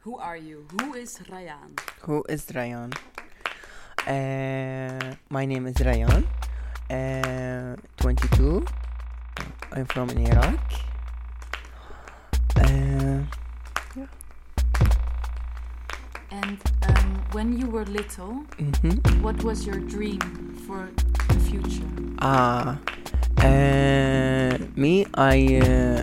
Who are you? Who is Rayan? Who is Rayan? Uh, my name is Rayan. Uh, 22. I'm from Iraq. Uh, And um, when you were little, mhm. what was your dream for the future? Ah, uh, me, I, uh,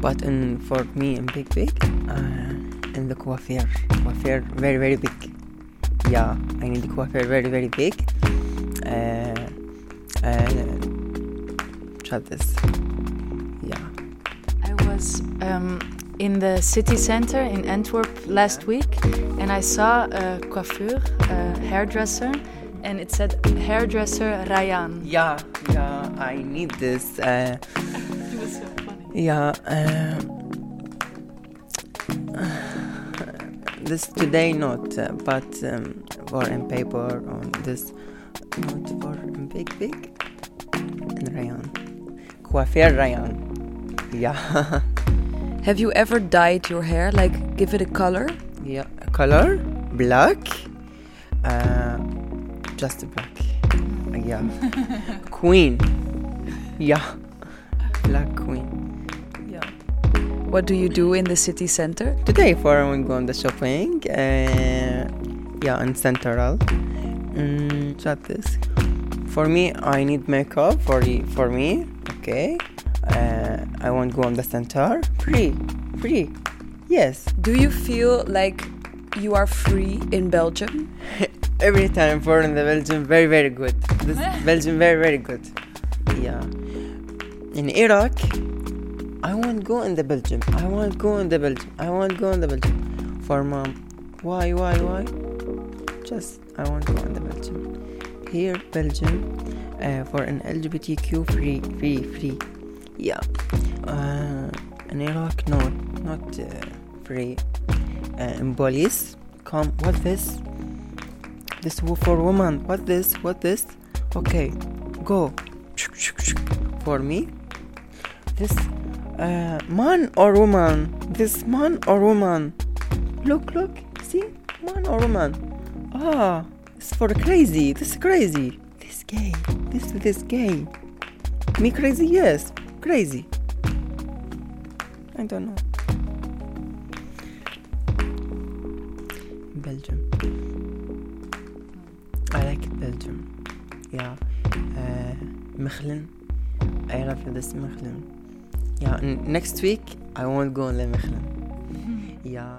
but in for me in big big, uh, in the coiffure, coiffure very very big. Yeah, I need the coiffure very very big. Uh, uh, try this. Yeah. I was um, in the city center in Antwerp last week and I saw a coiffure, a hairdresser, and it said hairdresser Rayan. Yeah, yeah, I need this. Uh, Yeah. This today not, uh, but um, for in paper on this not for big big in Rayan. Coiffure Rayan. Yeah. Have you ever dyed your hair? Like, give it a color? yeah. Color black. Uh, just black. Yeah. queen. Yeah. Black queen. What do you do in the city center? Today for I go on the shopping. Uh, yeah, in Central. Mm, chat this. For me, I need makeup for for me. Okay. Uh, I want go on the center. Free, free. Yes. Do you feel like you are free in Belgium? Every time for in the Belgium, very very good. This Belgium very very good. Yeah. In Iraq, I want go in the Belgium. I want go in the Belgium. I want go in the Belgium. For mom, why why why? Just I want go in the Belgium. Here Belgium, uh, for an LGBTQ free free free. Yeah. Uh, in Iraq, no, not uh, free. Uh, in police, come. What this? This for woman. What this? What this? Okay, go. For me, this uh, man or woman. This man or woman. Look, look. See, man or woman. Ah, it's for crazy. This is crazy. This gay. This this gay. Me crazy? Yes, crazy. I don't know. Belgium. I like Belgium. Yeah. Uh, Mechelen. I love this Mechelen. Yeah. next week I won't go to Mechelen. Yeah.